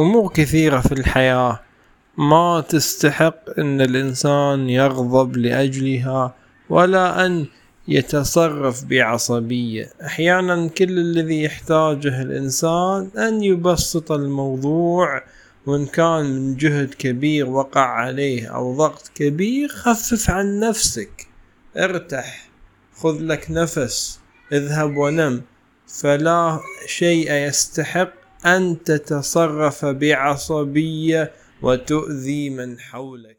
أمور كثيرة في الحياة. ما تستحق أن الإنسان يغضب لأجلها ولا أن يتصرف بعصبية. أحيانا كل الذي يحتاجه الإنسان أن يبسط الموضوع وإن كان من جهد كبير وقع عليه أو ضغط كبير خفف عن نفسك. ارتح خذ لك نفس اذهب ونم. فلا شيء يستحق أن تتصرف بعصبية وتؤذي من حولك.